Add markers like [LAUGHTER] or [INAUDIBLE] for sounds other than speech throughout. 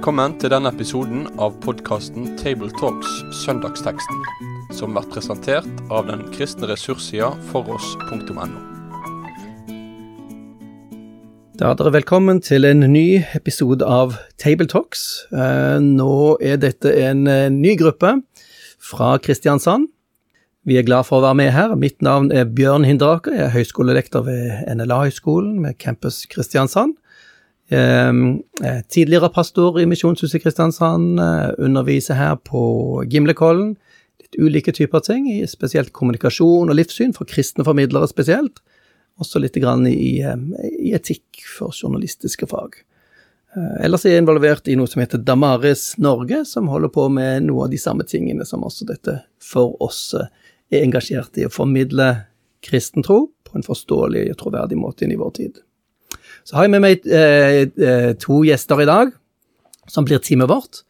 Velkommen til denne episoden av podkasten Tabletalks Søndagsteksten, som blir presentert av den kristne ressurssida foross.no. Da er dere velkommen til en ny episode av Tabletalks. Eh, Nå er dette en eh, ny gruppe fra Kristiansand. Vi er glad for å være med her. Mitt navn er Bjørn Hinderaker. Jeg er høyskolelektor ved NLA-høgskolen med campus Kristiansand. Eh, Jeg er tidligere pastor i Misjonshuset Kristiansand, eh, underviser her på Gimlekollen. Litt ulike typer ting, spesielt kommunikasjon og livssyn, for kristne formidlere spesielt. Også litt grann i, eh, i etikk for journalistiske fag. Eh, Ellers er jeg involvert i noe som heter Damaris Norge, som holder på med noe av de samme tingene som også dette for oss eh, er engasjert i å formidle kristen tro på en forståelig og troverdig måte inn i vår tid. Så har jeg med meg eh, eh, to gjester i dag, som blir teamet vårt.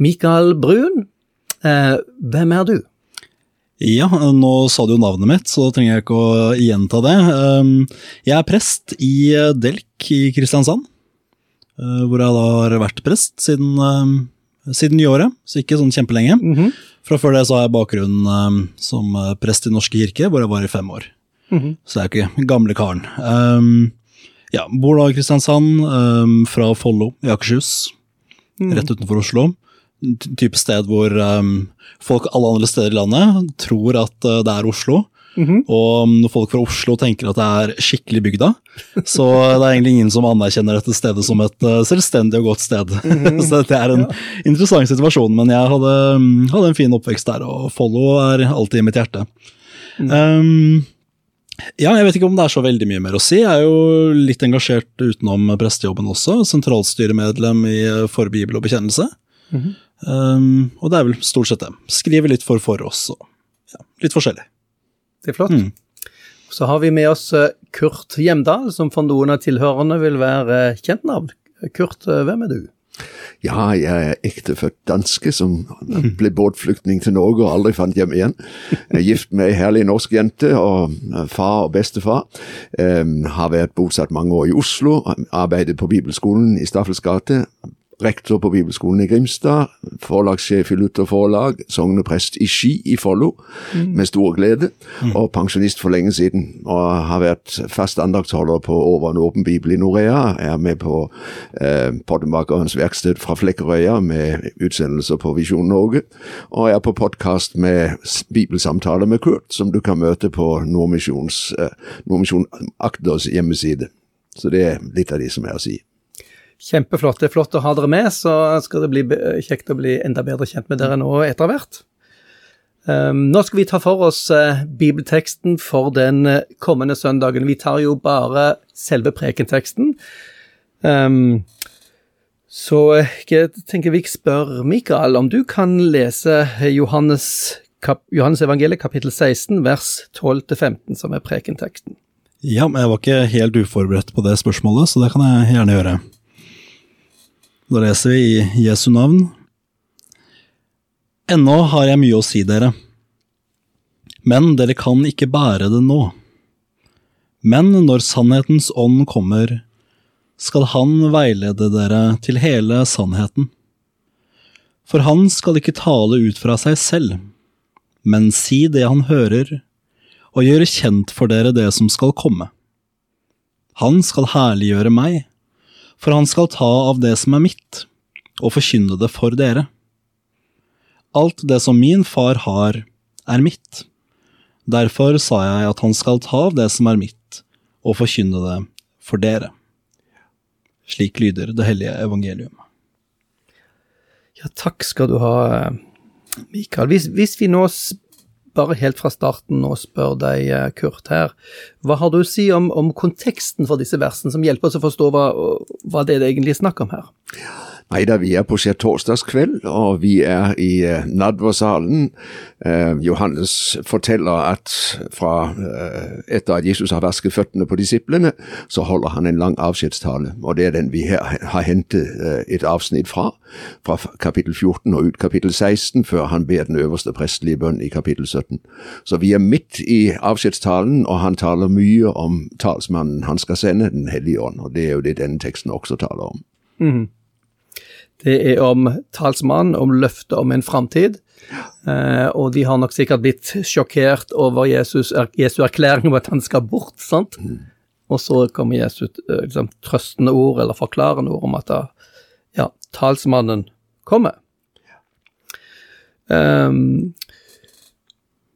Mikael Brun, eh, hvem er du? Ja, nå sa du jo navnet mitt, så da trenger jeg ikke å gjenta det. Um, Jeg er prest i Delk i Kristiansand, hvor jeg da har vært prest siden, um, siden nyåret, så ikke sånn kjempelenge. Mhm. Fra før det så har jeg bakgrunn um, som prest i Norske kirke, hvor jeg var i fem år. Mhm. Så det er jo ikke gamle karen. Ja, bor da i Kristiansand, um, fra Follo i Akershus, rett utenfor Oslo. Ty- type sted hvor um, folk alle andre steder i landet tror at uh, det er Oslo. Mhm. Og um, når folk fra Oslo tenker at det er skikkelig bygda, [LAUGHS] så det er egentlig ingen som anerkjenner dette stedet som et uh, selvstendig og godt sted. [LAUGHS] så det er en interessant situasjon, men jeg hadde, hadde en fin oppvekst der, og Follo er alltid i mitt hjerte. Um, ja, jeg vet ikke om det er så veldig mye mer å si. Jeg er jo litt engasjert utenom prestejobben også. Sentralstyremedlem i uh, For bibel og bekjennelse. Mhm. um, og det er vel stort sett det. Skriver litt for for oss, og ja, litt forskjellig. Det er flott. Mm. Så har vi med oss eh, Kurt Hjemdal, som for noen av tilhørerne vil være eh, kjent navn. Kurt, eh, hvem er du? Ja, jeg er ektefødt danske som ble båtflyktning til Norge og aldri fant hjem igjen. Jeg er gift med ei herlig norsk jente og far og bestefar. Um, har vært bosatt mange år i Oslo, arbeidet på bibelskolen i Staffels gate. Rektor på bibelskolen i Grimstad, forlagssjef i Luther Forlag, sogneprest i Ski i Follo, med stor glede, og pensjonist for lenge siden. Og har vært fast andaktsholder på Over en åpen bibel i Norea. Er med på eh, Pottemakerens verksted fra Flekkerøya med utsendelser på Visjon Norge. Og er på podkast med bibelsamtaler med Kurt, som du kan møte på eh, Nordmisjon Akters hjemmeside. Så det er litt av de som er å si. Kjempeflott. Det er flott å ha dere med, så skal det bli kjekt å bli enda bedre kjent med dere nå etter hvert. Um, nå skal vi ta for oss eh, bibelteksten for den eh, kommende søndagen. Vi tar jo bare selve prekenteksten. Um, så eh, jeg tenker vi spør Mikael om du kan lese Johannes, Johannes evangeliet kapittel 16 vers 12-15, som er prekenteksten. Ja, men jeg var ikke helt uforberedt på det spørsmålet, så det kan jeg gjerne gjøre. Da leser vi i Jesu navn. Ennå har jeg mye å si dere, men dere kan ikke bære det nå. Men når sannhetens ånd kommer, skal han veilede dere til hele sannheten. For han skal ikke tale ut fra seg selv, men si det han hører, og gjøre kjent for dere det som skal komme. Han skal herliggjøre meg, for han skal ta av det som er mitt, og forkynne det for dere. Alt det som min far har, er mitt. Derfor sa jeg at han skal ta av det som er mitt, og forkynne det for dere. Slik lyder det hellige evangelium. Ja, takk skal du ha, eh, Mikael. Hvis, hvis vi nå bare helt fra starten nå spør deg, eh, Kurt, her, hva har du å si om, om konteksten for disse versene, som hjelper oss å forstå hva, hva det er det egentlig er snakk om her? Nei da, vi er på skjærtorsdagskveld, og vi er i eh, nadversalen. Eh, Johannes forteller at fra eh, etter at Jesus har vasket føttene på disiplene, så holder han en lang avskjedstale, og det er den vi her har hentet eh, et avsnitt fra, fra kapittel 14 og ut kapittel 16, før han ber den øverste prestelige bønn i kapittel 17. Så vi er midt i avskjedstalen, og han taler mye om talsmannen han skal sende, Den hellige ånd, og det er jo det denne teksten også taler om. Det er om talsmannen, om løftet om en framtid. Eh, og de har nok sikkert blitt sjokkert over Jesus, er, Jesu erklæring om at han skal bort. sant? Og så kommer Jesus eh, liksom, trøstende ord, eller forklarende ord, om at da, ja, talsmannen kommer. Um,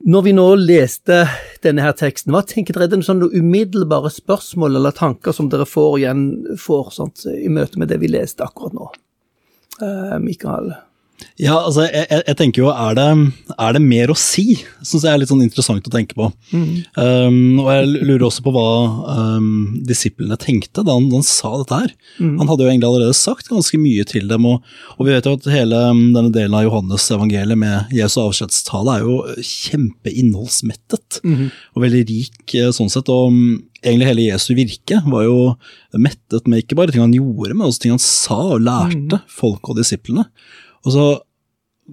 når vi nå leste denne her teksten, hva tenker dere? Er det noen sånne umiddelbare spørsmål eller tanker som dere får igjen får sånt, i møte med det vi leste akkurat nå? Uh, Mikael? Ja, altså, jeg, jeg, tenker jo, er det, er det mer å si? Syns jeg er litt sånn interessant å tenke på. Mm. Um, og jeg lurer også på hva um, disiplene tenkte da han, da han sa dette her. Mm. Han hadde jo egentlig allerede sagt ganske mye til dem, og, og vi vet jo at hele um, denne delen av Johannes evangeliet med Jesu avskjedstale er jo kjempeinnholdsmettet, mm. og veldig rik eh, sånn sett. og um, egentlig hele Jesu virke var jo mettet med ikke bare ting han gjorde, men også ting han sa og lærte mm. folk og disiplene. Og så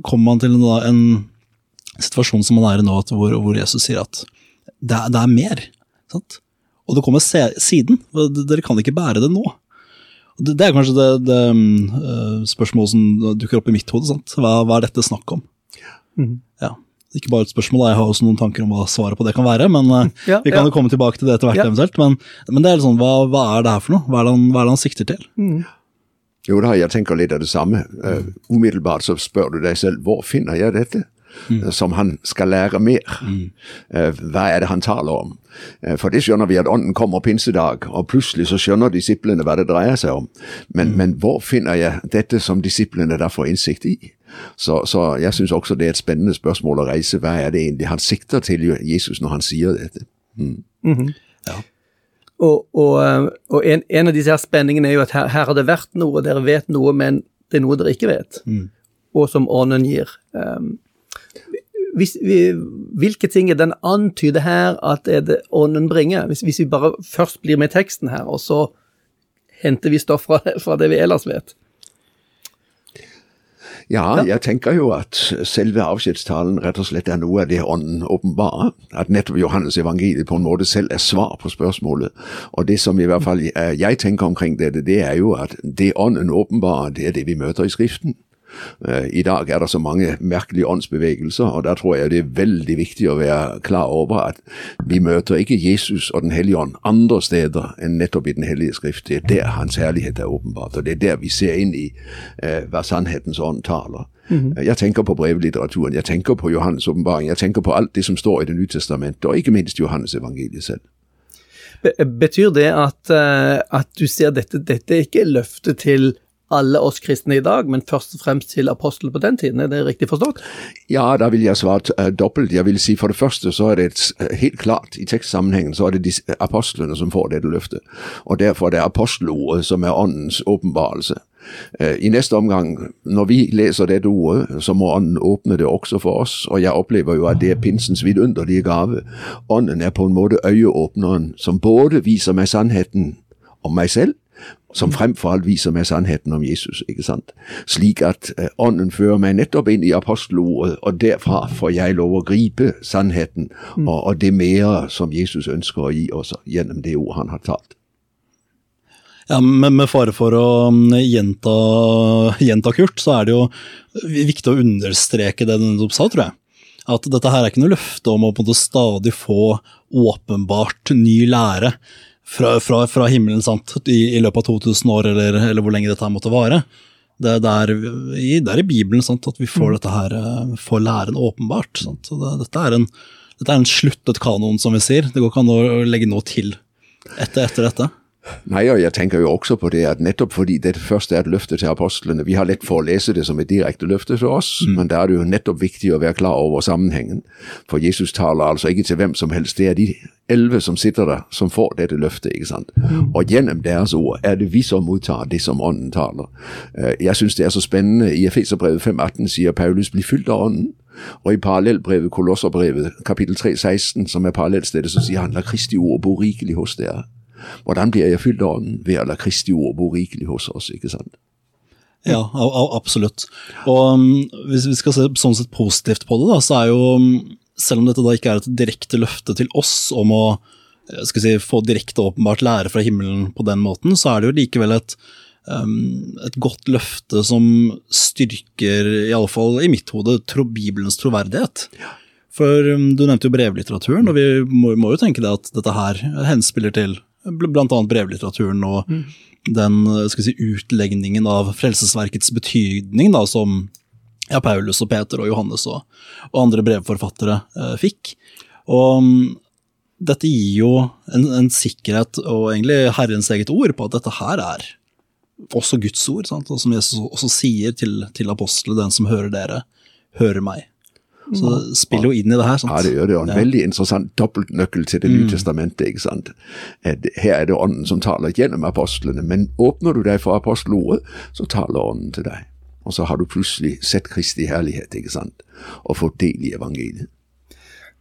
kommer man til en, en situasjon som man er i nå, hvor, hvor Jesus sier at det er, det er mer. Sant? Og det kommer siden. Dere kan ikke bære det nå. Det, det er kanskje det, det uh, spørsmålet som dukker opp i mitt hode. Hva, hva, er dette snakk om? Mm. Ikke bare et spørsmål, jeg har også noen tanker om hva svaret på det kan være. men uh, ja, Vi kan ja. jo komme tilbake til det etter hvert, ja. eventuelt. Men, men, det er sånn, hva, hva, er det her for noe? Hva er det han, er det han sikter til? Mm. Jo da, jeg tenker litt av det samme. Uh, umiddelbart så spør du deg selv hvor finner jeg dette? Mm. Som han skal lære mer. Mm. Uh, hva er det han taler om? Uh, for det skjønner vi at Ånden kommer pinsedag, og plutselig så skjønner disiplene hva det dreier seg om. Men, mm. men hvor finner jeg dette som disiplene da får innsikt i? Så, så jeg syns også det er et spennende spørsmål å reise. Hva er det egentlig han sikter til Jesus når han sier dette? Mm. -hmm. Ja. Og, og, eh, og en, en, av disse her spenningene er jo at her, her, har det vært noe, dere vet noe, men det er noe dere ikke vet, mm. og som ånden gir. Um, hvis vi, hvilke ting er den antyder her at er det ånden bringer? Hvis, hvis, vi bare først blir med teksten her, og så henter vi stoff fra, fra det vi ellers vet. Ja, jeg tenker jo at selve avskjedstalen rett og slett er noe av det ånden åpenbarer. At nettopp Johannes evangeliet på en måte selv er svar på spørsmålet. Og det som i hvert fall jeg tenker omkring dette, det er jo at det ånden åpenbarer, det er det vi møter i Skriften. Eh, I dag er det så mange merkelige åndsbevegelser, og da tror jeg det er veldig viktig å være klar over at vi møter ikke Jesus og Den hellige ånd andre steder enn nettopp i Den hellige skrift. Det er der Hans herlighet er åpenbart, og det er der vi ser inn i eh, hva sannhetens ånd taler. Mm -hmm. Jeg tenker på brevlitteraturen, jeg tenker på Johannes' åpenbaring, jeg tenker på alt det som står i Det nye testamentet, og ikke minst Johannes evangeliet selv. Betyr det at, uh, at du ser dette, dette er ikke løftet til alle oss kristne i dag, men først og fremst til apostlene på den tiden. Er det riktig forstått? Ja, da vil jeg svare uh, dobbelt. Jeg vil si For det første så er det uh, helt klart i tekstsammenhengen så er det de, uh, apostlene som får dette løftet. Og Derfor er det apostelordet som er åndens åpenbarelse. I neste omgang, når vi leser dette ordet, så må Ånden åpne det også for oss. Og jeg opplever jo at det er pinsens vidunderlige gave. Ånden er på en måte øyeåpneren som både viser meg sannheten om meg selv, som fremfor alt viser meg sannheten om Jesus. ikke sant? Slik at eh, Ånden fører meg nettopp inn i apostelordet, og derfra får jeg lov å gripe sannheten mm. og, og, det mer som Jesus ønsker å gi oss gjennom det ord han har talt. Ja, men Med fare for å um, gjenta, gjenta Kurt, så er det jo viktig å understreke det du sa, tror jeg. At dette her er ikke noe løfte om å på en måte stadig få åpenbart ny lære fra, fra, fra himmelen sant? I, I, løpet av 2000 år, eller, eller hvor lenge dette her måtte vare. Det, det, er, i, det er i Bibelen sant, at vi får mm. dette her, eh, får læren åpenbart. Det, dette, er en, dette er en sluttet kanon, som vi sier. Det går ikke an å legge noe til etter, etter dette. Nei, og jeg tenker jo også på det at nettopp fordi dette først er et løfte til apostlene Vi har lett for å lese det som et direkte løfte til oss, mm. men da er det jo nettopp viktig å være klar over sammenhengen. For Jesus taler altså ikke til hvem som helst. Det er de elleve som sitter der, som får dette løftet. ikke sant? Mm. Og gjennom deres ord er det vi som mottar det som Ånden taler. Eh, jeg syns det er så spennende. I Efeserbrevet 5,18 sier Paulus 'bli fylt av Ånden'. Og i parallellbrevet, Kolosserbrevet, kapittel 3,16, som er parallellstedet, så sier han 'la Kristi ord bo rikelig hos dere'. Hvordan blir jeg fylt av Ånden? Ved å la Kristi ord bo rikelig hos oss, ikke sant? Ja, absolutt. Og um, hvis vi skal se sånn sett positivt på det, da, så er jo um, Selv om dette da ikke er et direkte løfte til oss om å skal si, få direkte åpenbart lære fra himmelen på den måten, så er det jo likevel et, um, et godt løfte som styrker, i alle fall i mitt hode, tro, Bibelens troverdighet. For um, du nevnte jo brevlitteraturen, og vi må, må, jo tenke det at dette her henspiller til bl.a. brevlitteraturen og mm. den skal si, utlegningen av Frelsesverkets betydning da, som ja, Paulus og Peter og Johannes og, og andre brevforfattere eh, fikk. Og um, dette gir jo en, en, sikkerhet og egentlig Herrens eget ord på at dette her er også Guds ord, sant? og som Jesus også sier til, til apostlene, den som hører dere, hører meg. Så det spiller jo inn i det her. Sant? Ja, det gjør det. Og en ja. veldig interessant dobbeltnøkkel til Det nye mm. testamentet. ikke sant? Her er det Ånden som taler gjennom apostlene, men åpner du deg for apostelordet, så taler Ånden til deg. Og så har du plutselig sett Kristi herlighet, ikke sant, og fått del i evangeliet.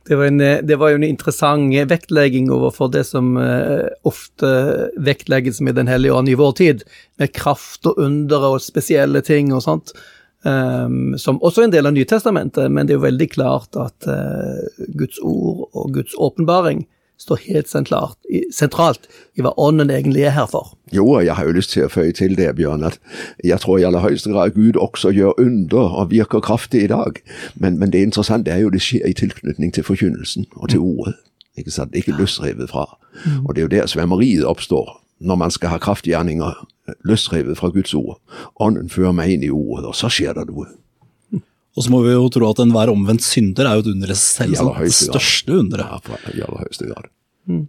Det var, en, det var, jo en interessant vektlegging overfor det som uh, ofte vektlegges med Den hellige ånd i vår tid, med kraft og undere og spesielle ting og sånt. Um, som også er en del av Nytestamentet, men det er jo veldig klart at uh, Guds ord og Guds åpenbaring står helt sentralt, sentralt i hva Ånden egentlig er her for. Jo, og jeg har jo lyst til å føye til det, Bjørn, at jeg tror i aller høyeste grad Gud også gjør under og virker kraftig i dag. Men, men det interessante er jo det skjer i tilknytning til forkynnelsen og til ordet. Ikke sant? Ikke løsrevet fra. Mm. Og det er jo der svømmeriet oppstår, når man skal ha kraftgjerninger løsrevet fra Guds ord. Ånden fører meg inn i ordet, og så skjer det noe. Og så må vi jo tro at enhver omvendt synder er jo et under i seg selv. Det største underet. Ja, i aller høyeste grad. Mm.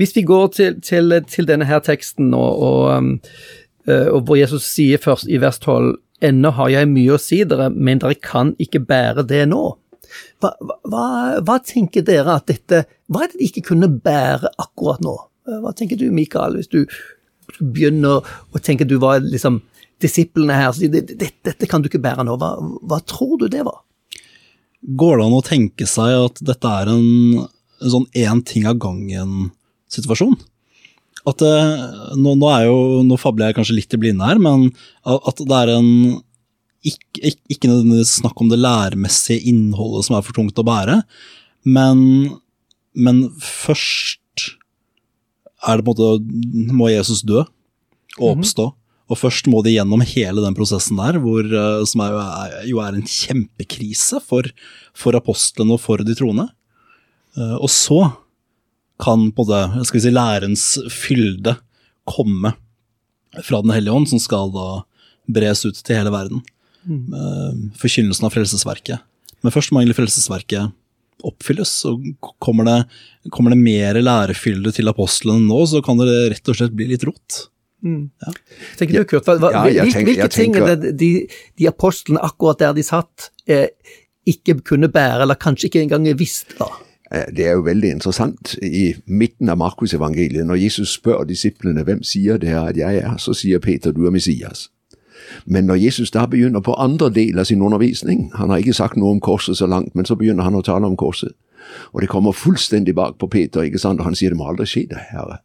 Hvis vi går til, til, til, denne her teksten, og, og, um, eh, og, hvor Jesus sier først i vers 12 Ennå har jeg mye å si dere, men dere kan ikke bære det nå. Hva, hva, hva tenker dere at dette Hva er det de ikke kunne bære akkurat nå? Hva tenker du, Mikael, hvis du begynner å tenke at du var liksom disiplene her sier dette, dette kan du ikke bære nå. Hva, hva, tror du det var? Går det an å tenke seg at dette er en, en sånn én ting av gangen-situasjon? At det, nå, nå, er jo, nå fabler jeg kanskje litt i blinde her, men at det er en ikke, ikke, ikke nødvendigvis snakk om det læremessige innholdet som er for tungt å bære, men, men først er det på en måte Må Jesus dø og mhm. oppstå? Mm -hmm. Og først må de gjennom hele den prosessen der, hvor, eh, som er, jo er en kjempekrise for, for apostlene og for de troende. Eh, og så kan på det, skal vi si, lærens fylde komme fra Den hellige ånd, som skal da bres ut til hele verden. Mm. Forkynnelsen av Frelsesverket. Men først må egentlig Frelsesverket oppfylles. og Kommer det, kommer det mer lærefylde til apostlene nå, så kan det rett og slett bli litt rot. Mm. Ja. Tenker du, Kurt, hva, hva, ja, tenker, hvilke ting er det de, de, apostlene akkurat der de satt, eh, ikke kunne bære, eller kanskje ikke engang visste? da? Eh, det er jo veldig interessant. I midten av Markusevangeliet, når Jesus spør disiplene hvem sier det her at jeg er, så sier Peter du er Messias. Men når Jesus da begynner på andre del av sin undervisning, han har ikke sagt noe om korset så langt, men så begynner han å tale om korset. Og det kommer fullstendig bak på Peter, ikke sant? og han sier det må aldri skje, det, Herre.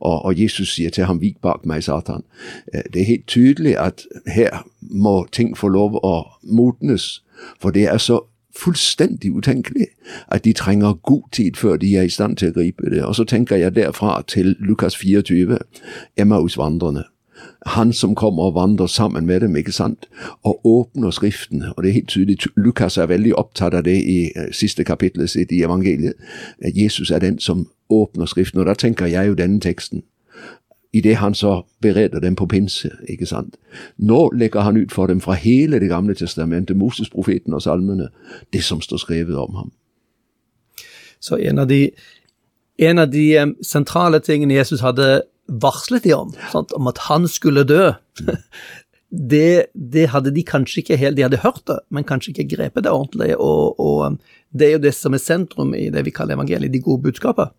Og, og, Jesus sier til ham, vik bak meg, Satan. Eh, det er helt tydelig at her må ting få lov å modnes, for det er så fullstendig utenkelig at de trenger god tid før de er i stand til å gripe det. Og så tenker jeg derfra til Lukas 24, Emmaus-vandrerne. Han som kommer og vandrer sammen med dem, ikke sant, og åpner Skriften. Og det er helt tydelig, Lukas er veldig opptatt av det i eh, siste kapittelet sitt i evangeliet. Jesus er den som åpner Skriften. Og da tenker jeg jo denne teksten. I det han så bereder dem på pinse, ikke sant. Nå legger han ut for dem fra hele Det gamle testamentet, Moses, profeten og salmene, det som står skrevet om ham. Så en av de, en av de sentrale tingene Jesus hadde varslet de om, sant, om at han skulle dø, [LAUGHS] det, det, hadde de kanskje ikke helt De hadde hørt det, men kanskje ikke grepet det ordentlig. Og, og, um, det er jo det som er sentrum i det vi kaller evangeliet, de gode budskapet.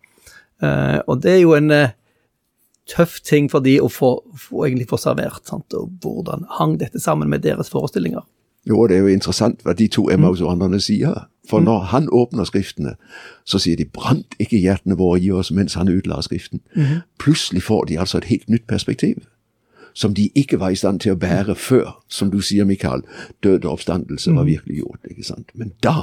Uh, og det er jo en uh, tøff ting for de å få, få, egentlig få servert. Sant? Og hvordan hang dette sammen med deres forestillinger? Jo, det er jo interessant hva de to Emmaus-vandrerne sier. For når han åpner Skriftene, så sier de 'brant ikke hjertene våre i oss' mens han utla Skriften. Mm -hmm. Plutselig får de altså et helt nytt perspektiv. Som de ikke var i stand til å bære før, som du sier, Mikael, død og oppstandelse var mhm. virkelig gjort. ikke sant? Men da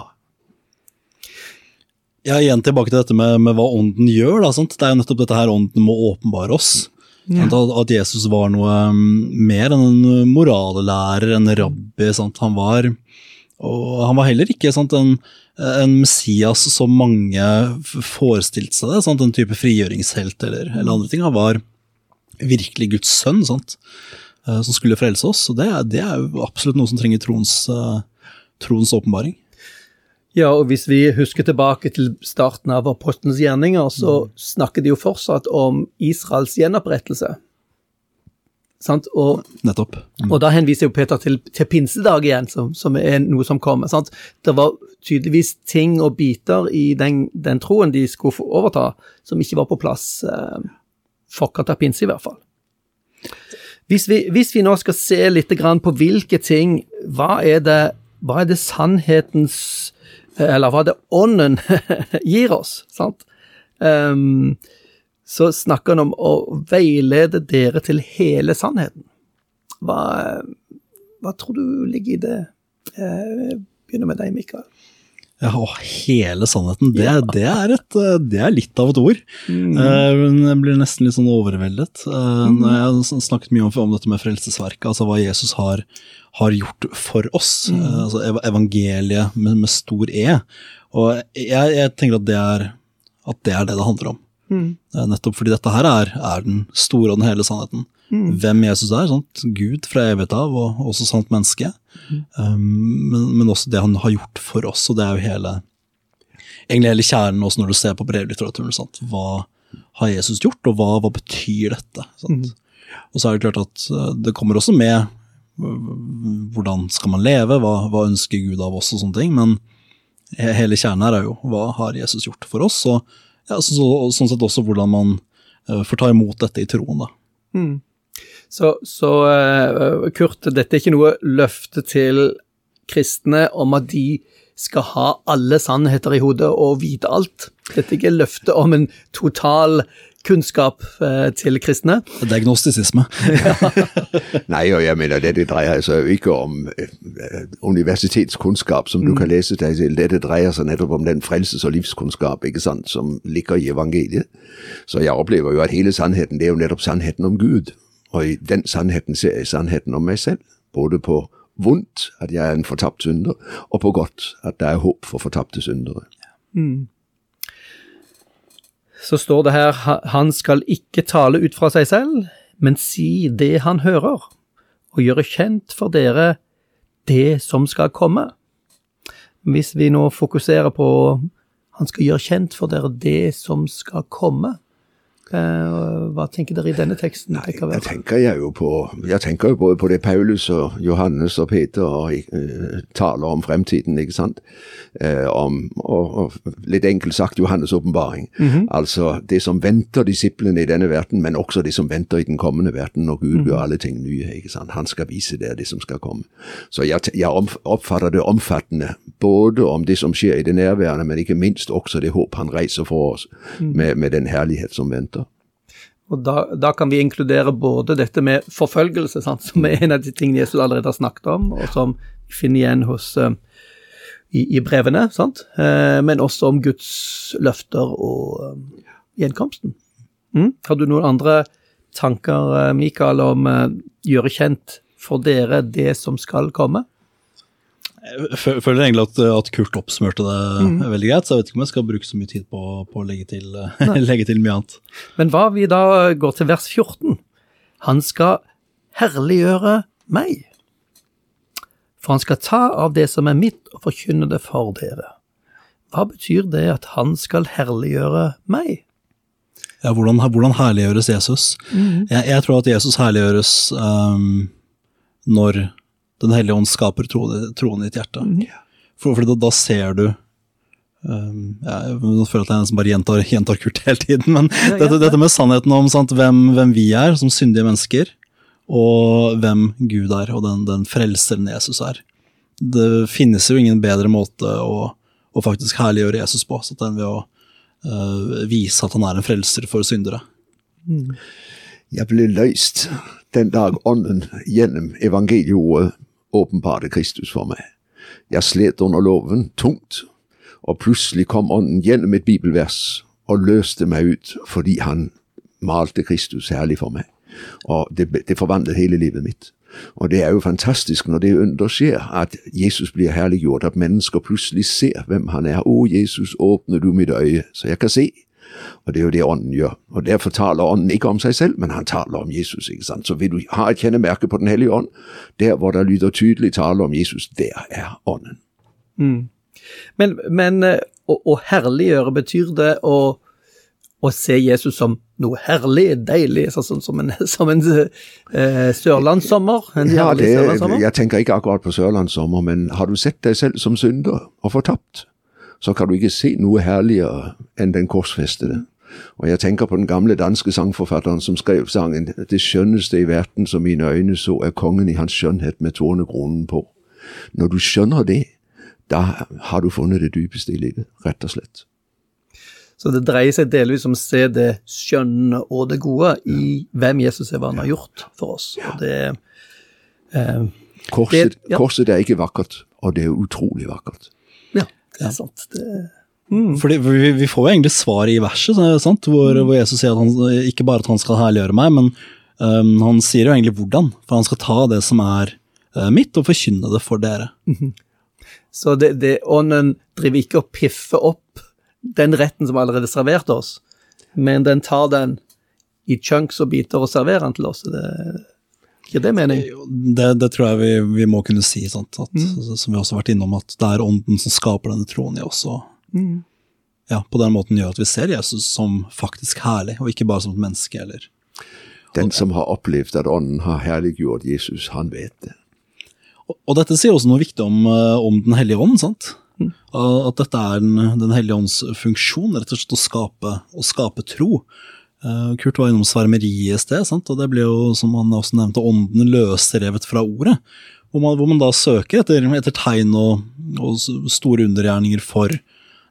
ja, igjen tilbake til dette med, med hva ånden gjør. Da? Det er jo nettopp dette her ånden må åpenbare oss. Sant? At, Jesus var noe um, mer enn en morallærer, en rabbi. Sant? Han var og han var heller ikke sant, en, en Messias som mange forestilte seg det. Sant? En type frigjøringshelt eller, eller andre ting. Han var virkelig Guds sønn, sant? eh, som skulle frelse oss. Og det, det er jo absolutt noe som trenger troens, eh, troens åpenbaring. Ja, og hvis vi husker tilbake til starten av apostlenes gjerninger, så snakker de jo fortsatt om Israels gjenopprettelse. Sant? Og, Nettopp. og da henviser jo Peter til, til pinsedag igjen, som, som er noe som kommer. Sant? Det var tydeligvis ting og biter i den, den troen de skulle få overta, som ikke var på plass eh, for akkurat pinse, i hvert fall. Hvis vi, hvis vi nå skal se litt grann på hvilke ting Hva er det, hva er det sannhetens Eller hva det ånden [LAUGHS] gir oss? sant? Um, så snakker han om å veilede dere til hele sannheten. Hva, hva tror du ligger i det? Jeg begynner med deg, Mikael. Ja, og hele sannheten, det, det, er et, eh, det er litt av et ord. Mm. Eh, men Jeg blir nesten litt sånn overveldet eh, når jeg har snakket mye om, om dette med frelsesverket, altså hva Jesus har, har gjort for oss. eh, altså evangeliet med, med stor E. Og jeg, jeg tenker at det, er, at det er det det handler om. Eh, Nettopp fordi dette her er, er den store og den hele sannheten. Hvem Jesus er. Sant? Gud fra evighet av, og også sant menneske. Um, men, men også det han har gjort for oss, og det er jo hele egentlig hele kjernen også når du ser på brevlitteraturen. Sant? Hva har Jesus gjort, og hva, hva betyr dette? Sant? Og så er det klart at eh, det kommer også med hvordan skal man leve, hva, hva ønsker Gud av oss og sånne ting, men hele kjernen her er jo hva har Jesus gjort for oss, og ja, så, så, sånn sett også hvordan man øh, får ta imot dette i troen. da. Så, så uh, Kurt, dette er ikke noe løfte til kristne om at de skal ha alle sannheter i hodet og vite alt. Dette er ikke løfte om en total kunnskap eh, til kristne. Diagnostisisme. er. [LAUGHS] Nei, og jeg mener, dette dreier seg jo ikke om eh, universitetskunnskap som du kan lese deg til. Dette dreier seg nettopp om den frelses- og livskunnskap ikke sant, som ligger i evangeliet. Så jeg opplever jo at hele sannheten, det er jo nettopp sannheten om Gud. Og i den sannheten ser jeg sannheten om meg selv. Både på vondt, at jeg er en fortapt synder, og på godt, at det er håp for fortapte syndere. Så står det her han skal ikke tale ut fra seg selv, men si det han hører, og gjøre kjent for dere det som skal komme. Hvis vi nå fokuserer på han skal gjøre kjent for dere det som skal komme, hva tenker dere i denne teksten? Nei, Jeg tenker jo på Jeg tenker både på det Paulus og Johannes og Peter og, uh, taler om fremtiden, ikke sant? Uh, om, og, og litt enkelt sagt Johannes' åpenbaring. Altså det som venter disiplene i denne verden, men også det som venter i den kommende verden når Gud gjør alle ting nye. ikke sant? Han skal vise det, det som skal komme. Så jeg, jeg oppfatter det omfattende, både om det som skjer i det nærværende, men ikke minst også det håp han reiser for oss, med, med den herlighet som venter. Og da, da kan vi inkludere både dette med forfølgelse, sant, som er en av de tingene Jesus allerede har snakket om, og som vi finner igjen hos, eh, i, i brevene, sant? Eh, men også om Guds løfter og eh, gjenkomsten. Mm? Har du noen andre tanker, Mikael, om gjøre kjent for dere det som skal komme? Jeg føler egentlig at, at Kurt oppsmørte det veldig greit, så jeg vet ikke om jeg skal bruke så mye tid på, på å legge til, [LAUGHS] legge til mye annet. Men hva vi da går til vers 14? Han skal herliggjøre meg. For han skal ta av det som er mitt, og forkynne det for dere. Hva betyr det at han skal herliggjøre meg? Ja, hvordan, hvordan herliggjøres Jesus? Jeg, jeg tror at Jesus herliggjøres um, når Den hellige ånd skaper tro, troen i ditt hjerte. For, for da, da ser du um, Jeg føler at jeg nesten bare gjentar, gjentar Kurt hele tiden, men ja. dette, dette med sannheten om sant, hvem, hvem vi er som syndige mennesker, og hvem Gud er, og den, den frelseren Jesus er. Det finnes jo ingen bedre måte å, å faktisk herliggjøre Jesus på, sånn enn ved å uh, vise at han er en frelser for syndere. Jeg ble løst den dag ånden gjennom evangelieordet åpenbarte Kristus for meg. Jeg slet under loven tungt, og plutselig kom ånden gjennom et bibelvers og løste meg ut fordi han malte Kristus herlig for meg. Og det, det forvandlet hele livet mitt. Og det er jo fantastisk når det under skjer, at Jesus blir herliggjort, at mennesker plutselig ser hvem han er. Å, Jesus, åpner du mitt øye, så jeg kan se. Og det er jo det Ånden gjør. Og Derfor taler Ånden ikke om seg selv, men han taler om Jesus. ikke sant? Så vil du ha et kjennemerke på Den hellige ånd, der hvor det lyder tydelig tale om Jesus, der er Ånden. Mm. Men, men å, å, herliggjøre, betyr det å, å, se Jesus som noe herlig, deilig, sånn som en, [LAUGHS] som en eh, sørlandssommer? En ja, det, jeg tenker ikke akkurat på sørlandssommer, men har du sett deg selv som synder og fortapt? Så kan du ikke se noe herligere enn den korsfestede. Og jeg tenker på den gamle danske sangforfatteren som skrev sangen 'Det skjønneste i verden som mine øyne så, er kongen i hans skjønnhet med tornekronen på'. Når du skjønner det, da har du funnet det dypeste i livet, rett og slett. Så det dreier seg delvis om å se det skjønne og det gode i hvem Jesus er, hva han har gjort for oss. Og det, eh, korset, det, ja. korset er ikke vakkert, og det er utrolig vakkert. Det er sant. Det, mm. Fordi vi, vi, får jo egentlig svar i verset, sant? Hvor, mm. hvor, Jesus sier at han, ikke bare at han skal herliggjøre meg, men um, han sier jo egentlig hvordan. For han skal ta det som er uh, mitt, og forkynne det for dere. Mm -hmm. Så det, det, ånden driver ikke og piffer opp den retten som allerede er servert oss, men den tar den i chunks og biter og serverer den til oss. Det, Gir det mening? Det, det tror jeg vi, vi, må kunne si, sant? At, mm. som vi også har vært innom, at det er ånden som skaper denne troen i oss. Og, mm. ja, på den måten gjør at vi ser Jesus som faktisk herlig, og ikke bare som et menneske. eller Den som har opplevd at ånden har herliggjort Jesus, han vet det. Og, og dette sier også noe viktig om, eh, om Den hellige ånd. sant? Mm. At dette er Den, den hellige ånds funksjon, rett og slett å skape, å skape tro. Eh, Kurt var innom svermeriet i sted, og det ble jo, som han også nevnte, ånden løsrevet fra ordet. Hvor man, hvor man da søker etter, etter tegn og, og, store undergjerninger for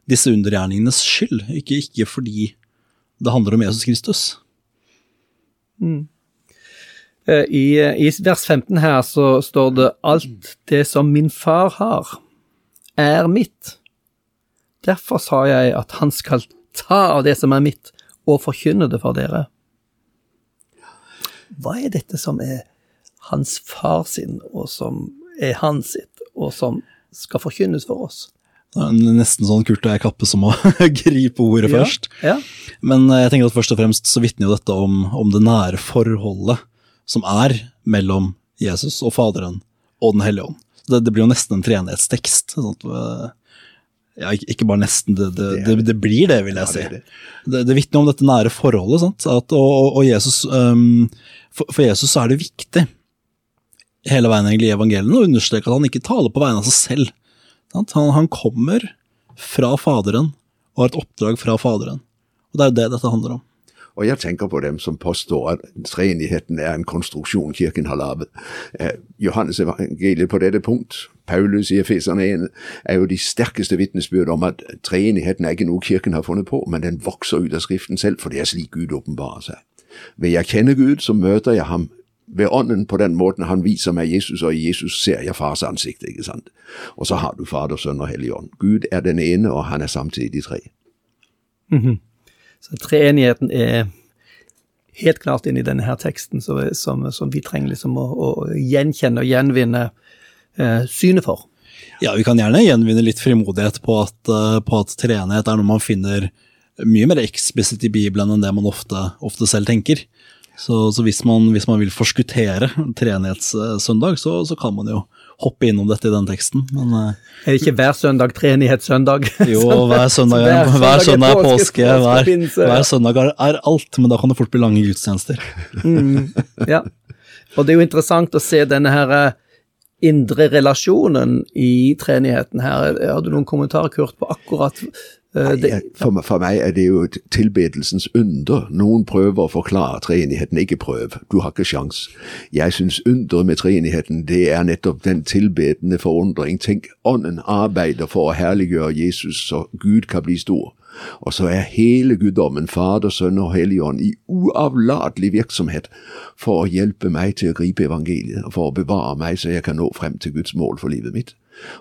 disse undergjerningenes skyld, ikke, ikke, fordi det handler om Jesus Kristus. Mm. Eh, I, I, vers 15 her så står det 'alt det som min far har, er mitt'. Derfor sa jeg at han skal ta av det som er mitt, og forkynne det for dere. Hva er dette som er hans far sin, og som er hans sitt, og som skal forkynnes for oss? Nesten sånn Kurt og jeg kappe som å [LAUGHS] gripe ordet ja, først. Ja. Men jeg tenker at først og fremst så vitner jo dette om, om, det nære forholdet som er mellom Jesus og Faderen og Den hellige ånd. Det, det blir jo nesten en treenighetstekst. Sånn ja, ikke bare nesten, det, det, det, det, blir det, vil jeg si. Det, det vitner om dette nære forholdet. At, og, og, Jesus, um, for, for, Jesus er det viktig hele veien egentlig i evangeliene å understreke at han ikke taler på vegne av seg selv. Han, han, kommer fra Faderen og har et oppdrag fra Faderen. Og Det er jo det dette handler om. Og jeg tenker på dem som påstår at treenigheten er en konstruksjon kirken har laget. Eh, Johannes evangeliet på dette punkt, Paulus i Efeserne 1, er jo de sterkeste vitnesbyrd om at treenigheten er ikke noe kirken har funnet på, men den vokser ut av Skriften selv, for det er slik Gud åpenbarer seg. Ved jeg kjenner Gud, så møter jeg ham ved ånden på den måten han viser meg Jesus, og i Jesus ser jeg fars ansikt. ikke sant? Og så har du Fader, Sønn og Hellig Ånd. Gud er den ene, og han er samtidig tre. Mm -hmm. Så treenigheten er helt klart inn i denne her teksten, som, som vi trenger liksom å, å, gjenkjenne og gjenvinne eh, synet for. Ja, vi kan gjerne gjenvinne litt frimodighet på at, uh, på at treenighet er noe man finner mye mer eksplisitt i Bibelen enn det man ofte, ofte selv tenker. Så, så hvis, man, hvis, man, vil forskuttere treenighetssøndag, så, så kan man jo hoppe innom dette i den teksten. Men, uh, er det ikke hver søndag treenighetssøndag? [LAUGHS] jo, hver søndag, [LAUGHS] hver, hver søndag er påske, hver, hver, søndag er, alt, men da kan det fort bli lange gudstjenester. mm, ja, og det er jo interessant å se denne her eh, indre relasjonen i treenigheten her. Har du noen kommentarer, Kurt, på akkurat Eh, for, for, meg er det jo tilbedelsens under. Noen prøver å forklare treenigheten. Ikke prøv, du har ikke sjans. Jeg syns underet med treenigheten det er nettopp den tilbedende forundring. Tenk, ånden arbeider for å herliggjøre Jesus så Gud kan bli stor. Og så er hele guddommen, Fader, Sønn og Helligånd, i uavlatelig virksomhet for å hjelpe meg til å gripe evangeliet, og for å bevare meg så jeg kan nå frem til Guds mål for livet mitt.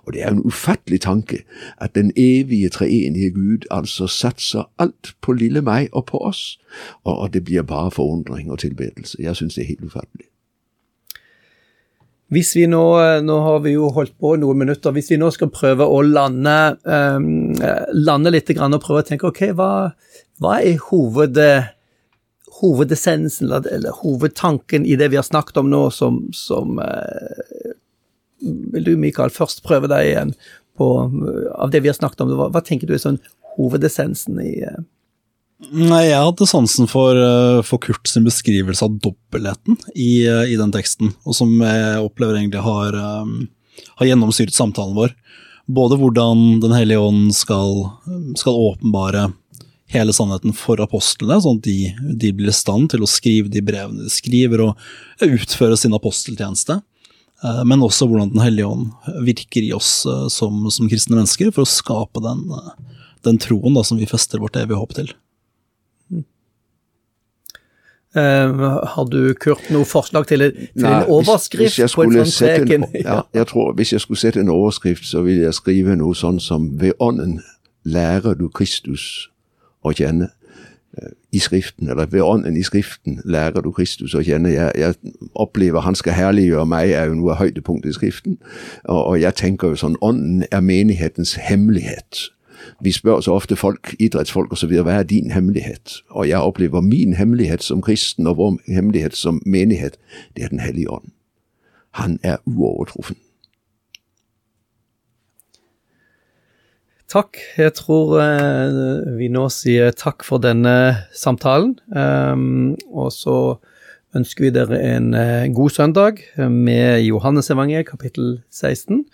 Og det er en ufattelig tanke at den evige treenige Gud altså satser alt på lille meg og på oss, og det blir bare forundring og tilbedelse. Jeg syns det er helt ufattelig. Hvis vi nå, nå har vi jo holdt på noen minutter, hvis vi nå skal prøve å lande, um, lande litt og prøve å tenke ok, hva, hva er hoved, hovedessensen eller, hovedtanken i det vi har snakket om nå, som, som uh, Vil du, Mikael, først prøve deg igjen på, av det vi har snakket om? Hva, hva tenker du er sånn hovedessensen i uh, Nei, Jeg hadde sansen for, eh, for Kurt sin beskrivelse av dobbeltheten i, eh, i, den teksten, og som jeg opplever egentlig har, har gjennomstyrt samtalen vår. Både hvordan Den hellige ånd skal, skal åpenbare hele sannheten for apostlene, sånn at de, de, blir i stand til å skrive de brevene de skriver, og utføre sin aposteltjeneste. Men også hvordan Den hellige ånd virker i oss som, som kristne mennesker for å skape den, den troen da, som vi fester vårt evige håp til. Uh, har du, Kurt, noe forslag til, til Nei, en overskrift hvis, hvis på en sånn? Ja, jeg tror Hvis jeg skulle sette en overskrift, så ville jeg skrive noe sånn som Ved ånden lærer du Kristus å kjenne eh, i Skriften, eller ved ånden i Skriften lærer du Kristus å kjenne. Jeg, jeg opplever Han skal herliggjøre meg, er jo noe av høydepunktet i Skriften. Og, og jeg tenker jo sånn Ånden er menighetens hemmelighet. Vi spør så ofte folk, idrettsfolk osv. hva er din hemmelighet? Og jeg opplever min hemmelighet som kristen og vår hemmelighet som menighet, det er Den hellige ånd. Han er uovertruffen. Takk. Jeg tror eh, vi nå sier takk for denne samtalen. Um, og så ønsker vi dere en eh, god søndag med Johannesevangeliet kapittel 16.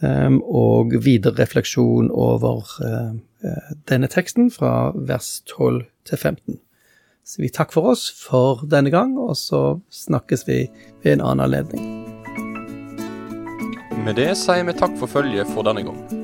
Um, og videre refleksjon over eh, eh, denne teksten fra vers 12 til 15. Så vi takker for oss for denne gang, og så snakkes vi ved en annen anledning. Med det sier vi takk for følget for denne gang.